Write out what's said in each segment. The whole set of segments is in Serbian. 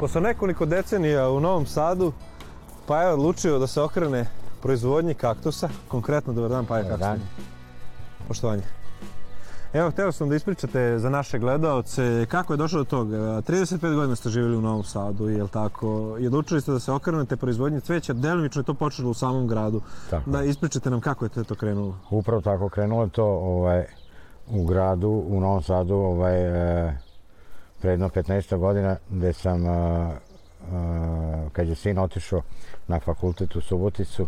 Posle nekoliko decenija u Novom Sadu pa je odlučio da se okrene proizvodnji kaktusa, konkretno dobar dan Paja Dobar kako ste? Poštovanje. Evo, htio sam da ispričate za naše gledaoce kako je došlo do toga. 35 godina ste živjeli u Novom Sadu, je li tako? I odlučili ste da se okrenete proizvodnji cveća, delimično je to počelo u samom gradu. Tako Da ispričate nam kako je to, to krenulo. Upravo tako krenulo je to ovaj, u gradu, u Novom Sadu, ovaj, e, pre jedno 15 godina, gde sam, e, e, kad je sin otišao na fakultet u Suboticu,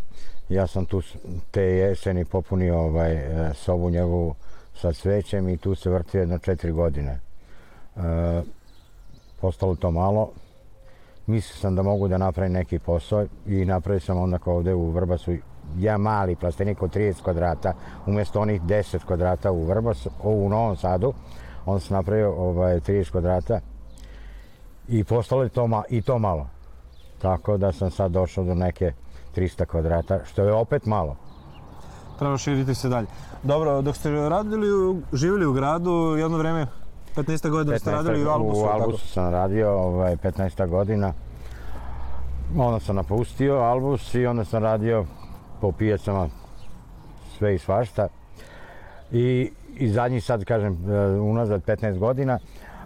ja sam tu te jeseni popunio ovaj, e, sobu njegovu sa cvećem i tu se vrtio jedno četiri godine. E, postalo to malo, mislio sam da mogu da napravim neki posao i napravio sam onda kao ovde u Vrbasu ja mali plastenik od 30 kvadrata umjesto onih 10 kvadrata u Vrbasu, u Novom Sadu onda sam napravio ovaj, 30 kvadrata i postalo je to, ma, i to malo tako da sam sad došao do neke 300 kvadrata što je opet malo Treba širiti se dalje. Dobro, dok ste radili, živjeli u gradu, jedno vreme, 15 godina ste radili u Albusu, u jel tako? Albusu sam radio ovaj, 15 godina onda sam napustio Albus i onda sam radio po pijacama sve i svašta i, i zadnji sad kažem e, unazad 15 godina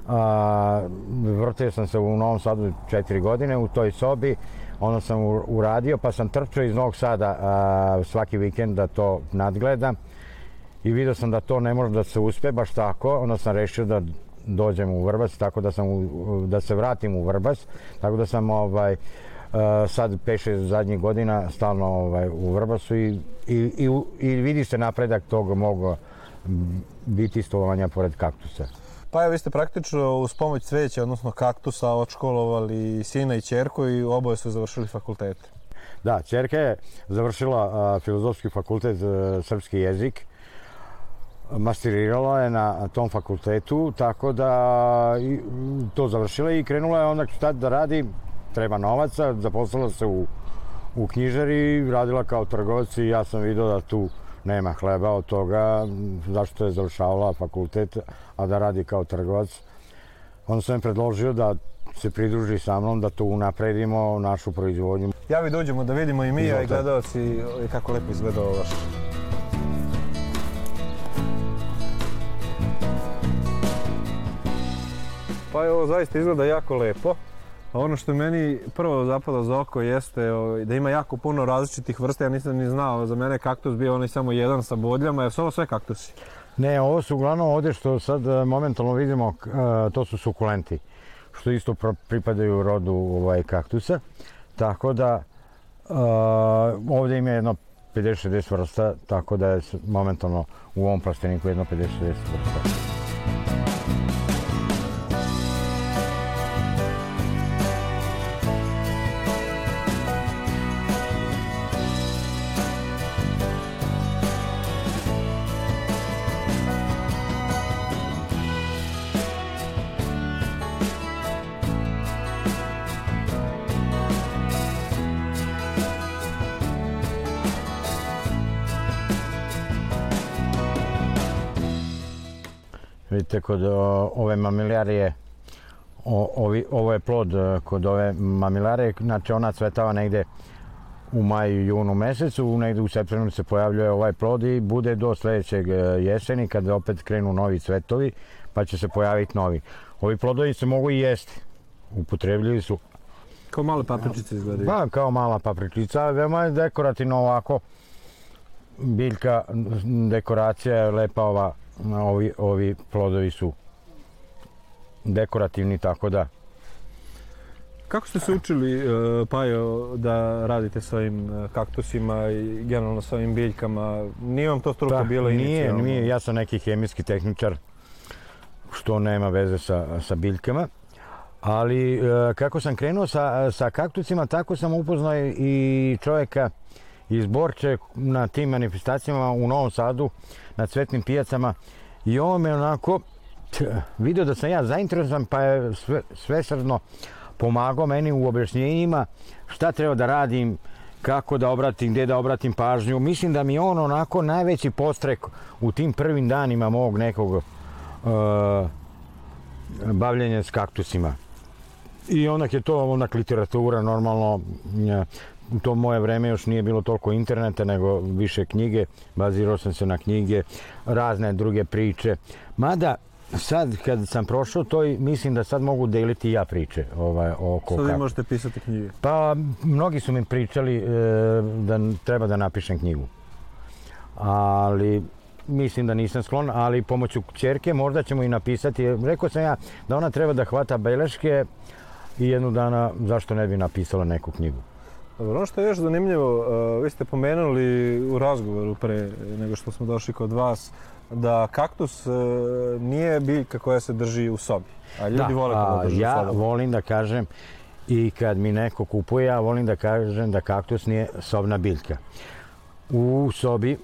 a, vrtio sam se u Novom Sadu 4 godine u toj sobi. Onda sam uradio pa sam trčao iz Novog Sada a, svaki vikend da to nadgledam. I vidio sam da to ne može da se uspe baš tako, onda sam rešio da dođem u Vrbas, tako da sam u, da se vratim u Vrbas, tako da sam ovaj Uh, sad 5-6 zadnjih godina stalno ovaj, u Vrbasu i, i, i, i vidi se napredak tog mog biti stolovanja pored kaktusa. Pa evo, vi ste praktično uz pomoć cveća, odnosno kaktusa, odškolovali sina i čerku i oboje su završili fakultete. Da, čerka je završila a, filozofski fakultet a, srpski jezik, masterirala je na tom fakultetu, tako da i, to završila i krenula je onda šta da radi, treba novaca, zaposlila se u, u knjižari, radila kao trgovac i ja sam vidio da tu nema hleba od toga, zašto je završavala fakultet, a da radi kao trgovac. Onda sam predložio da se pridruži sa mnom, da tu unapredimo našu proizvodnju. Ja vi dođemo da vidimo i mi, a i Izvolite. gledalci i kako lepo izgleda ovo vaše. Pa je ovo zaista izgleda jako lepo. Ono što meni prvo zapada za oko jeste da ima jako puno različitih vrsta. Ja nisam ni znao, za mene kaktus bio onaj samo jedan sa bodljama, jer su ovo sve kaktusi. Ne, ovo su uglavnom ovde što sad e, momentalno vidimo, e, to su sukulenti, što isto pripadaju rodu ovaj, kaktusa. Tako da e, ovde ima jedno 50-60 vrsta, tako da je momentalno u ovom plasteniku jedno 50-60 vrsta. Vidite, kod ove mamiljarije, o, ovi, ovo je plod e, kod ove mamilare, znači ona cvetava negde u maju, junu mesecu, negde u septembru se pojavljuje ovaj plod i bude do sledećeg e, jeseni kada opet krenu novi cvetovi, pa će se pojaviti novi. Ovi plodovi se mogu i jesti, upotrebljivi su Kao male papričice izgledaju. Pa, kao mala papričica, veoma je dekorativno ovako. Biljka, dekoracija je lepa ova, ovi, ovi plodovi su dekorativni, tako da. Kako ste se učili, uh, Pajo, da radite sa ovim uh, kaktusima i generalno sa ovim biljkama? Nije vam to struka bila Pa, nije, inicijalno? nije, ja sam neki hemijski tehničar, što nema veze sa, sa biljkama. Ali e, kako sam krenuo sa, sa kaktusima, tako sam upoznao i čovjeka iz Borče na tim manifestacijama u Novom Sadu, na cvetnim pijacama. I on me onako vidio da sam ja zainteresovan, pa je sve, svesrdno pomagao meni u objašnjenjima šta treba da radim, kako da obratim, gdje da obratim pažnju. Mislim da mi on onako najveći postrek u tim prvim danima mog nekog uh, bavljenja s kaktusima. I onak je to onak literatura normalno, u to moje vreme još nije bilo toliko interneta, nego više knjige, bazirao sam se na knjige, razne druge priče. Mada, sad kad sam prošao to i mislim da sad mogu deliti ja priče ovaj, oko Sad vi možete pisati knjige. Pa, mnogi su mi pričali e, da treba da napišem knjigu. Ali, mislim da nisam sklon, ali pomoću čerke možda ćemo i napisati. Rekao sam ja da ona treba da hvata beleške i jednu dana zašto ne bi napisala neku knjigu. Dobro, ono što je još zanimljivo, uh, vi ste pomenuli u razgovoru pre nego što smo došli kod vas, da kaktus uh, nije biljka koja se drži u sobi. A ljudi vole a, kada drži ja u sobi. volim da kažem i kad mi neko kupuje, ja volim da kažem da kaktus nije sobna biljka. U sobi,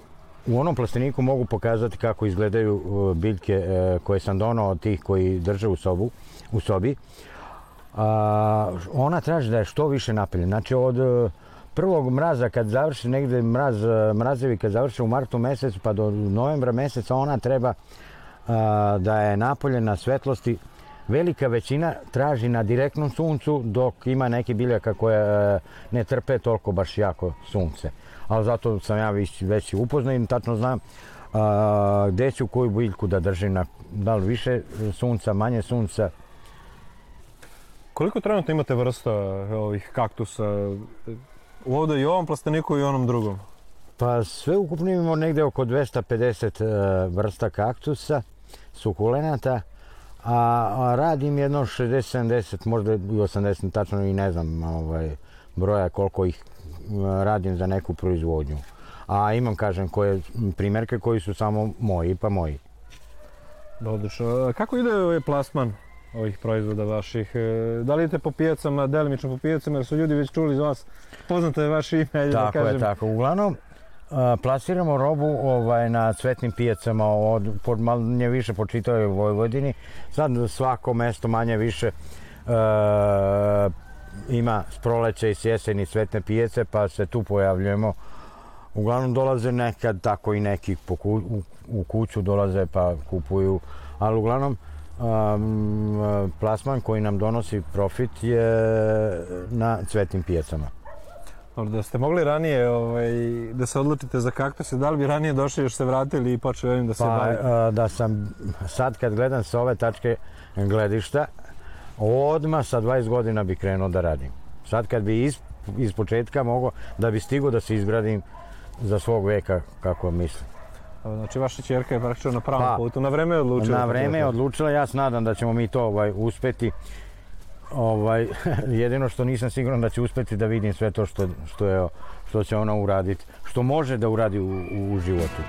u onom plasteniku mogu pokazati kako izgledaju uh, biljke koje sam donao od tih koji drže u sobu, u sobi. A, ona traži da je što više napeljena. Znači od uh, prvog mraza kad završi negde mraz, uh, mrazevi kad završe u martu mesecu pa do novembra meseca ona treba a, da je napoljena svetlosti velika većina traži na direktnom suncu dok ima neki biljaka koje e, ne trpe toliko baš jako sunce. Ali zato sam ja već, već upoznao i tačno znam a, gde ću koju biljku da držim na da li više sunca, manje sunca. Koliko trenutno imate vrsta ovih kaktusa? Ovdje i u ovom plasteniku i u onom drugom. Pa sve ukupno imamo negde oko 250 e, vrsta kaktusa, sukulenata, a, radim jedno 60-70, možda i 80, tačno i ne znam ovaj, broja koliko ih e, radim za neku proizvodnju. A imam, kažem, koje, primjerke koji su samo moji, pa moji. Odlično. Kako ide ovaj plasman ovih proizvoda vaših? E, Da li idete po pijacama, delimično po pijacama, jer su ljudi već čuli iz vas, poznato je vaše ime, ajde da Tako kažem. je, tako. Uglavnom, plasiramo robu ovaj, na cvetnim pijacama od, pod manje više po čitavoj Vojvodini. Sad svako mesto manje više e, ima s proleća i s jeseni cvetne pijace, pa se tu pojavljujemo. Uglavnom dolaze nekad tako i neki po ku, u, u kuću dolaze pa kupuju, ali uglavnom um, plasman koji nam donosi profit je na cvetnim pijacama. Dobro, Da ste mogli ranije ovaj, da se odlučite za kaktuse, da li bi ranije došli još se vratili i počeli ovim da se Pa bavite? a, da sam sad kad gledam sa ove tačke gledišta, odmah sa 20 godina bi krenuo da radim. Sad kad bi iz, iz početka mogao da bi stigao da se izgradim za svog veka kako mislim. Znači vaša čerka je praktično na pravom Pa, putu, na vreme je odlučila. Na vreme je odlučila, ja se nadam da ćemo mi to ovaj, uspeti. Ovaj, jedino što nisam siguran da će uspeti da vidim sve to što, što, je, što će ona uraditi, što može da uradi u, u životu.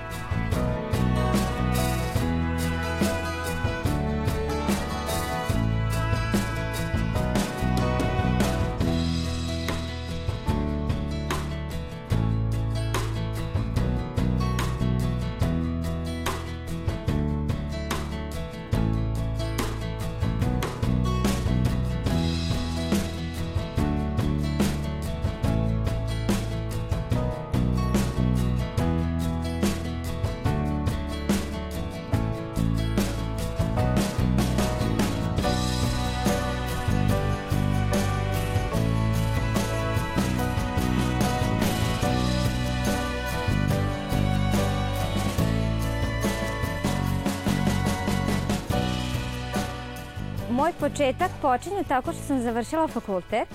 Moj početak počinje tako što sam završila fakultet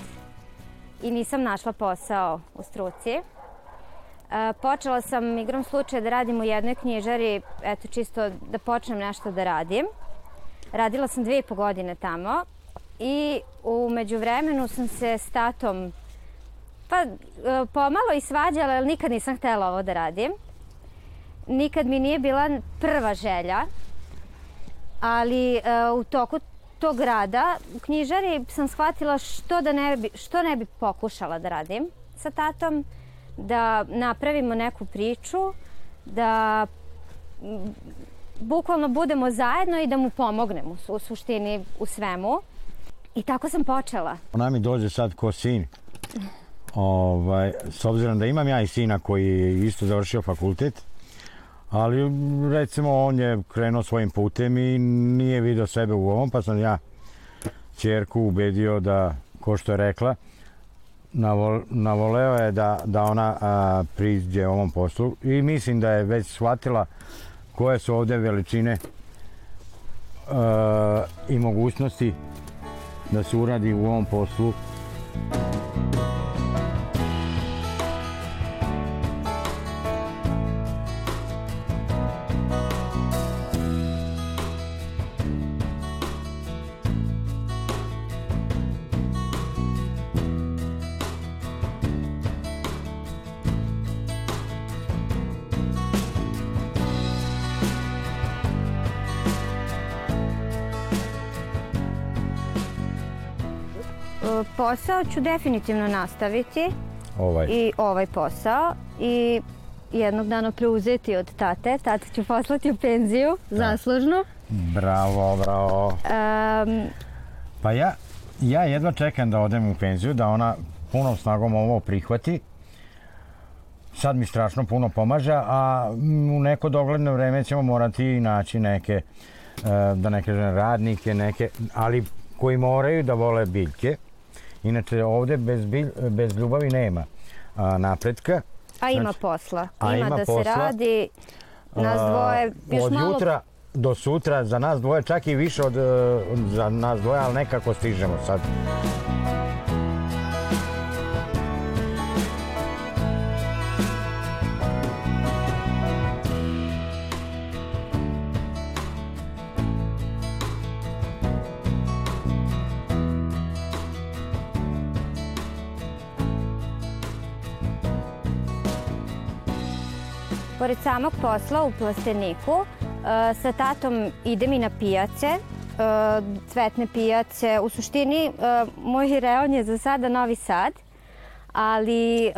i nisam našla posao u struci. E, Počela sam igrom slučaja da radim u jednoj knjižari, eto čisto da počnem nešto da radim. Radila sam dvije i po godine tamo i u međuvremenu sam se s tatom pa e, pomalo i svađala, ali nikad nisam htela ovo da radim. Nikad mi nije bila prva želja, ali e, u toku tog rada u knjižari sam shvatila što, da ne bi, što ne bi pokušala da radim sa tatom, da napravimo neku priču, da bukvalno budemo zajedno i da mu pomognem u, su- u suštini u svemu. I tako sam počela. Ona mi dođe sad ko sin. Ovaj, s obzirom da imam ja i sina koji je isto završio fakultet, ali recimo on je krenuo svojim putem i nije vidio sebe u ovom, pa sam ja čerku ubedio da, ko što je rekla, navol, navoleo je da, da ona a, priđe ovom poslu i mislim da je već shvatila koje su ovde veličine a, i mogućnosti da se uradi u ovom poslu. E, Posao ću definitivno nastaviti Ovaj. i ovaj posao i jednog dana preuzeti od tate. Tate ću poslati u penziju, zaslužnu. Bravo, bravo. Um, Pa ja, ja jedva čekam da odem u penziju, da ona punom snagom ovo prihvati. Sad mi strašno puno pomaže, a u neko dogledno vreme ćemo morati naći neke, e, da ne kažem radnike, neke, ali koji moraju da vole biljke. Inače ovde bez, bilj, bez ljubavi nema a, napretka. a ima Znači, posla. a ima, ima da se posla. radi. Nas dvoje još od malo... jutra do sutra, za nas dvoje, čak i više od e, za nas dvoje, ali nekako stižemo sad. Pored samog posla u plasteniku, e, sa tatom idem i na pijace, e, cvetne pijace. U suštini, e, moj reon je za sada Novi Sad, ali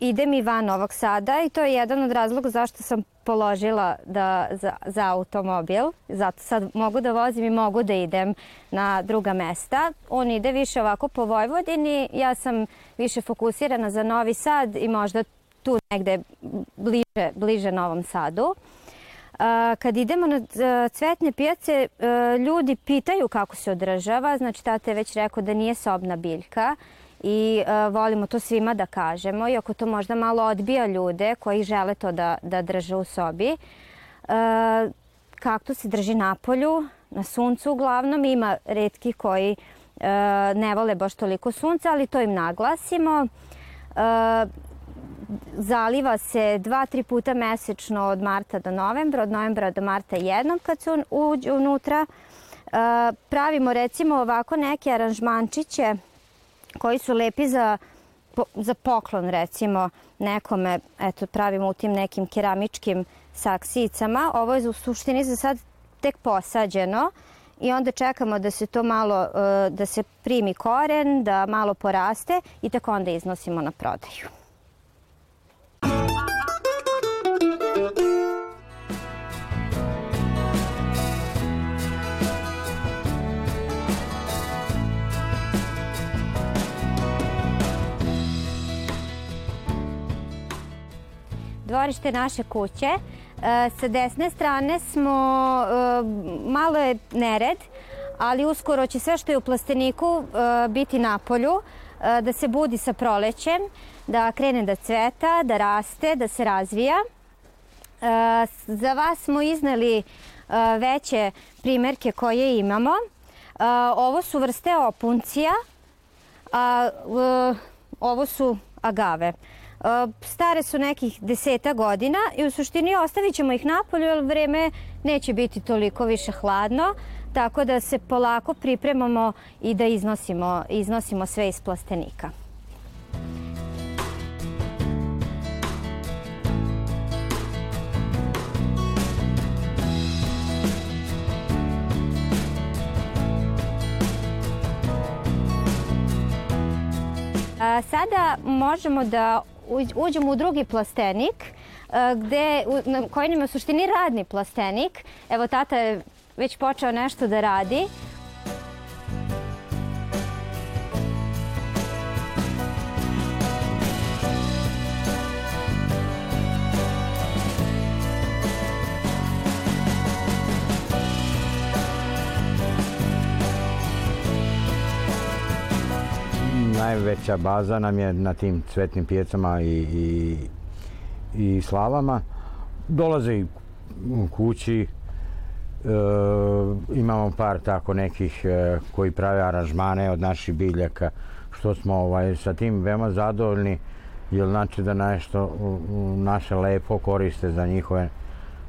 idem i van Novog Sada i to je jedan od razloga zašto sam položila da, za, za automobil. Zato sad mogu da vozim i mogu da idem na druga mesta. On ide više ovako po Vojvodini, ja sam više fokusirana za Novi Sad i možda tu negde bliže, bliže Novom Sadu. A, Kad idemo na e, cvetne pijace, e, ljudi pitaju kako se održava. Znači, tata je već rekao da nije sobna biljka i volimo to svima da kažemo. Iako to možda malo odbija ljude koji žele to da, da drže u sobi. Kaktus se drži na polju, na suncu uglavnom. Ima redki koji ne vole baš toliko sunca, ali to im naglasimo. Zaliva se dva, tri puta mesečno od marta do novembra, od novembra do marta jednom kad se uđe unutra. E, pravimo recimo ovako neke aranžmančiće koji su lepi za, za poklon recimo nekome, eto pravimo u tim nekim keramičkim saksijicama. Ovo je u suštini za sad tek posađeno i onda čekamo da se to malo, e, da se primi koren, da malo poraste i tako onda iznosimo na prodaju. Dvorište naše kuće. E, Sa desne strane smo, e, malo je nered, ali uskoro će sve što je u plasteniku e, biti na polju, da se budi sa prolećem, da krene da cveta, da raste, da se razvija. Za vas smo izneli e, veće primerke koje imamo. Ovo su vrste opuncija, a ovo su agave. Stare su nekih deseta godina i u suštini ostavit ćemo ih napolju jer vreme neće biti toliko više hladno, tako da se polako pripremamo i da iznosimo, iznosimo sve iz plastenika. Sada možemo da uđ- uđemo u drugi plastenik, gde, koji nam je u suštini radni plastenik. Evo, tata je već počeo nešto da radi. Najveća baza nam je na tim cvetnim pijecama i, i, i slavama. Dolaze i u kući, e, imamo par tako nekih e, koji prave aranžmane od naših biljaka, što smo ovaj, sa tim veoma zadovoljni, jer znači da nešto naše lepo koriste za njihove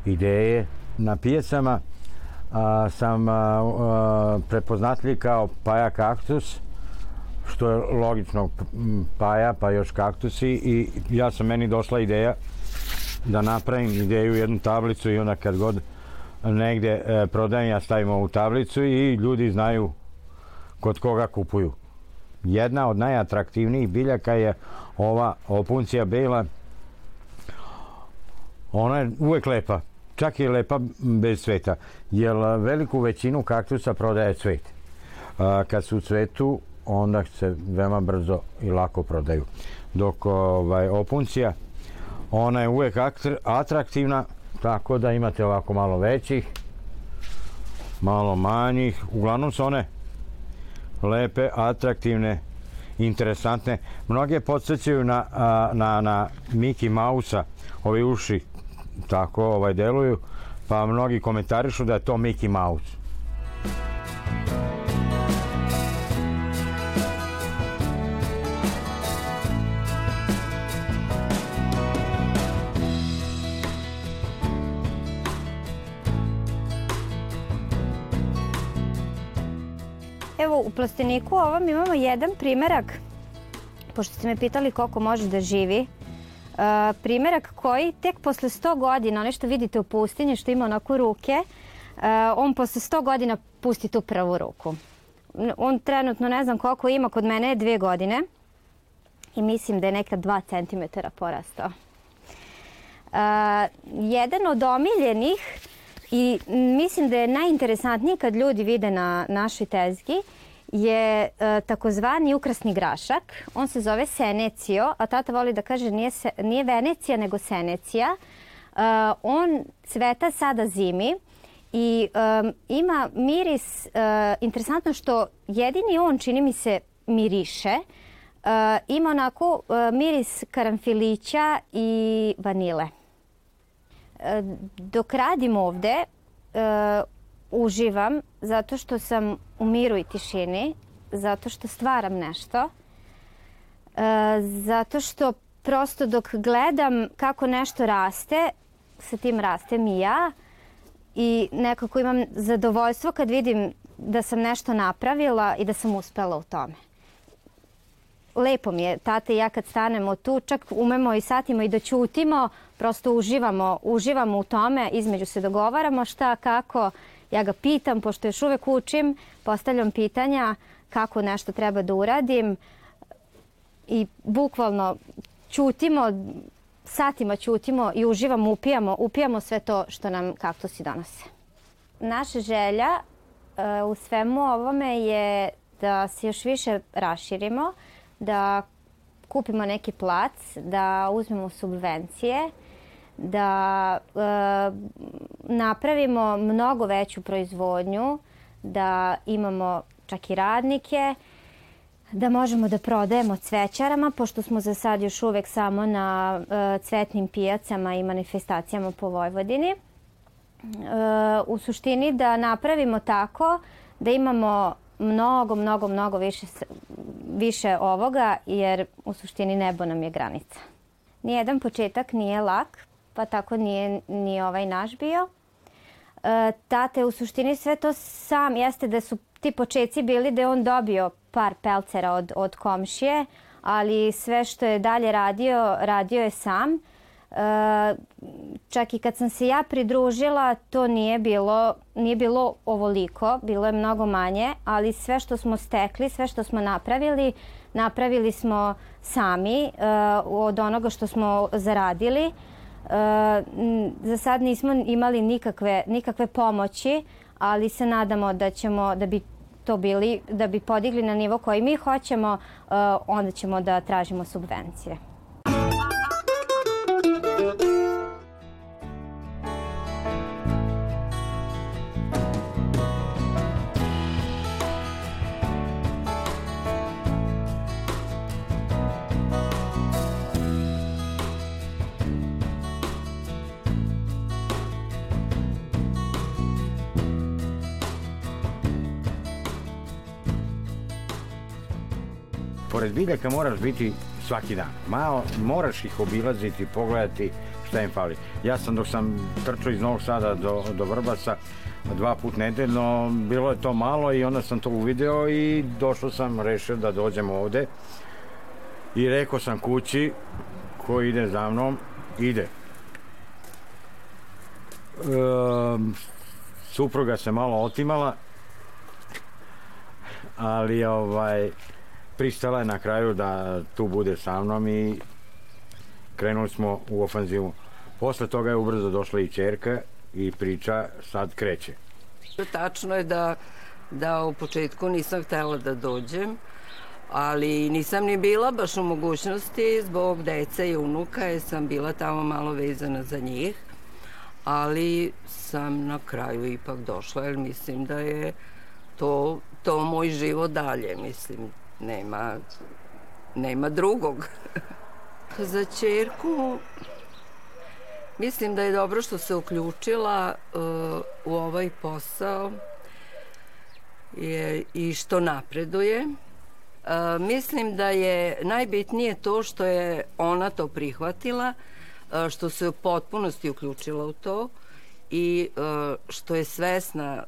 ideje. Na pijecama a, sam a, a, prepoznatljiv kao paja kaktus, što je logično paja, pa još kaktusi i ja sam meni došla ideja da napravim ideju jednu tablicu i onda kad god negde e, prodajem ja stavim ovu tablicu i ljudi znaju kod koga kupuju. Jedna od najatraktivnijih biljaka je ova opuncija bela. Ona je uvek lepa. Čak je lepa bez cveta. Jer veliku većinu kaktusa prodaje cvet. A, kad su u cvetu, onda se veoma brzo i lako prodaju. Dok ovaj, opuncija, ona je uvek atraktivna, tako da imate ovako malo većih, malo manjih. Uglavnom su one lepe, atraktivne, interesantne. Mnoge podsjećaju na, na, na Mickey Mausa, ovi uši tako ovaj deluju, pa mnogi komentarišu da je to Mickey Mouse. Plasteniku ovom imamo jedan primerak, pošto ste me pitali koliko može da živi. Uh, primerak koji tek posle 100 godina, ono što vidite u pustinji, što ima onako ruke, uh, on posle 100 godina pusti tu prvu ruku. On trenutno ne znam koliko ima, kod mene je dve godine i mislim da je neka 2 cm porastao. Uh, jedan od omiljenih I mislim da je najinteresantnije kad ljudi vide na našoj tezgi je e, takozvani ukrasni grašak. On se zove senecio, a tata voli da kaže nije, se, nije Venecija nego senecija. E, on cveta sada zimi i e, ima miris, interesantno što jedini on čini mi se miriše. Ima onako miris karanfilića i vanile dok radim ovde, uživam zato što sam u miru i tišini, zato što stvaram nešto, uh, zato što prosto dok gledam kako nešto raste, sa tim rastem i ja i nekako imam zadovoljstvo kad vidim da sam nešto napravila i da sam uspela u tome. Lepo mi je, tata i ja kad stanemo tu, čak umemo i satima i da ćutimo, prosto uživamo, uživamo u tome, između se dogovaramo šta, kako, ja ga pitam, pošto još uvek učim, postavljam pitanja kako nešto treba da uradim i bukvalno ćutimo, satima ćutimo i uživamo, upijamo, upijamo sve to što nam kaktusi donose. Naša želja uh, u svemu ovome je da se još više raširimo, da kupimo neki plac, da uzmemo subvencije, da e, napravimo mnogo veću proizvodnju, da imamo čak i radnike, da možemo da prodajemo cvećarama, pošto smo za sad još uvek samo na e, cvetnim pijacama i manifestacijama po Vojvodini. E, u suštini da napravimo tako da imamo mnogo, mnogo, mnogo više, više ovoga, jer u suštini nebo nam je granica. Nijedan početak nije lak, pa tako nije ni ovaj naš bio. E, tate, u suštini sve to sam jeste da su ti početci bili da je on dobio par pelcera od, od komšije, ali sve što je dalje radio, radio je sam. E, čak i kad sam se ja pridružila, to nije bilo, nije bilo ovoliko, bilo je mnogo manje, ali sve što smo stekli, sve što smo napravili, napravili smo sami e, od onoga što smo zaradili. E, za sad nismo imali nikakve, nikakve pomoći, ali se nadamo da ćemo, da bi to bili, da bi podigli na nivo koji mi hoćemo, onda ćemo da tražimo subvencije. Pored biljaka moraš biti svaki dan. Malo moraš ih obilaziti, pogledati šta im fali. Ja sam dok sam trčao iz Novog Sada do, do Vrbaca dva put nedeljno, bilo je to malo i onda sam to uvideo i došao sam, rešio da dođem ovde i rekao sam kući ko ide za mnom, ide. Um, supruga se malo otimala, ali ovaj pristala je na kraju da tu bude sa mnom i krenuli smo u ofanzivu. Posle toga je ubrzo došla i čerka i priča sad kreće. Tačno je da, da u početku nisam htela da dođem, ali nisam ni bila baš u mogućnosti zbog dece i unuka, jer sam bila tamo malo vezana za njih, ali sam na kraju ipak došla, jer mislim da je to, to moj život dalje, mislim, nema, nema drugog. za čerku mislim da je dobro što se uključila uh, u ovaj posao je, i što napreduje. Uh, mislim da je najbitnije to što je ona to prihvatila, uh, što se u potpunosti uključila u to i uh, što je svesna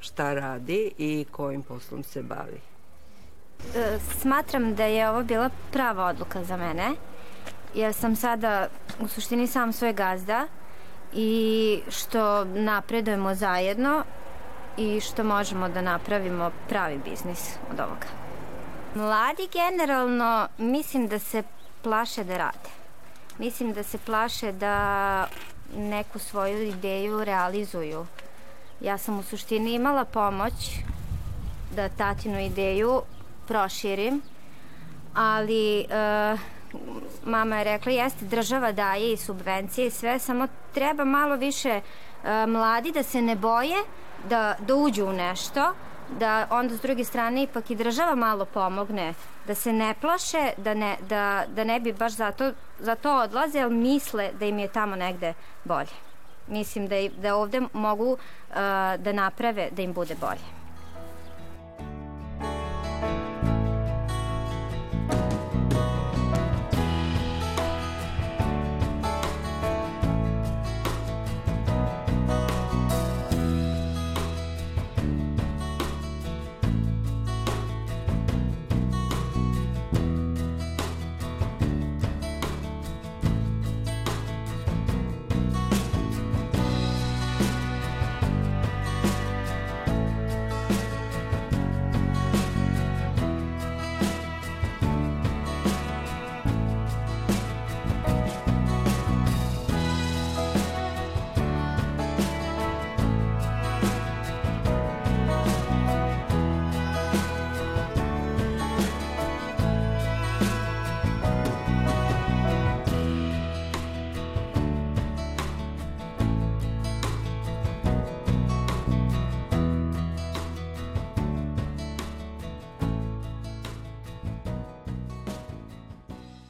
šta radi i kojim poslom se bavi. E, Smatram da je ovo bila prava odluka za mene, jer sam sada u suštini sam svoj gazda i što napredujemo zajedno i što možemo da napravimo pravi biznis od ovoga. Mladi generalno mislim da se plaše da rade. Mislim da se plaše da neku svoju ideju realizuju. Ja sam u suštini imala pomoć da tatinu ideju proširim, ali e, mama je rekla jeste država daje i subvencije i sve, samo treba malo više e, mladi da se ne boje da, da uđu u nešto, da onda s druge strane ipak i država malo pomogne, da se ne plaše, da ne, da, da ne bi baš zato, zato odlaze, ali misle da im je tamo negde bolje. Mislim da, da ovde mogu uh, da naprave da im bude bolje.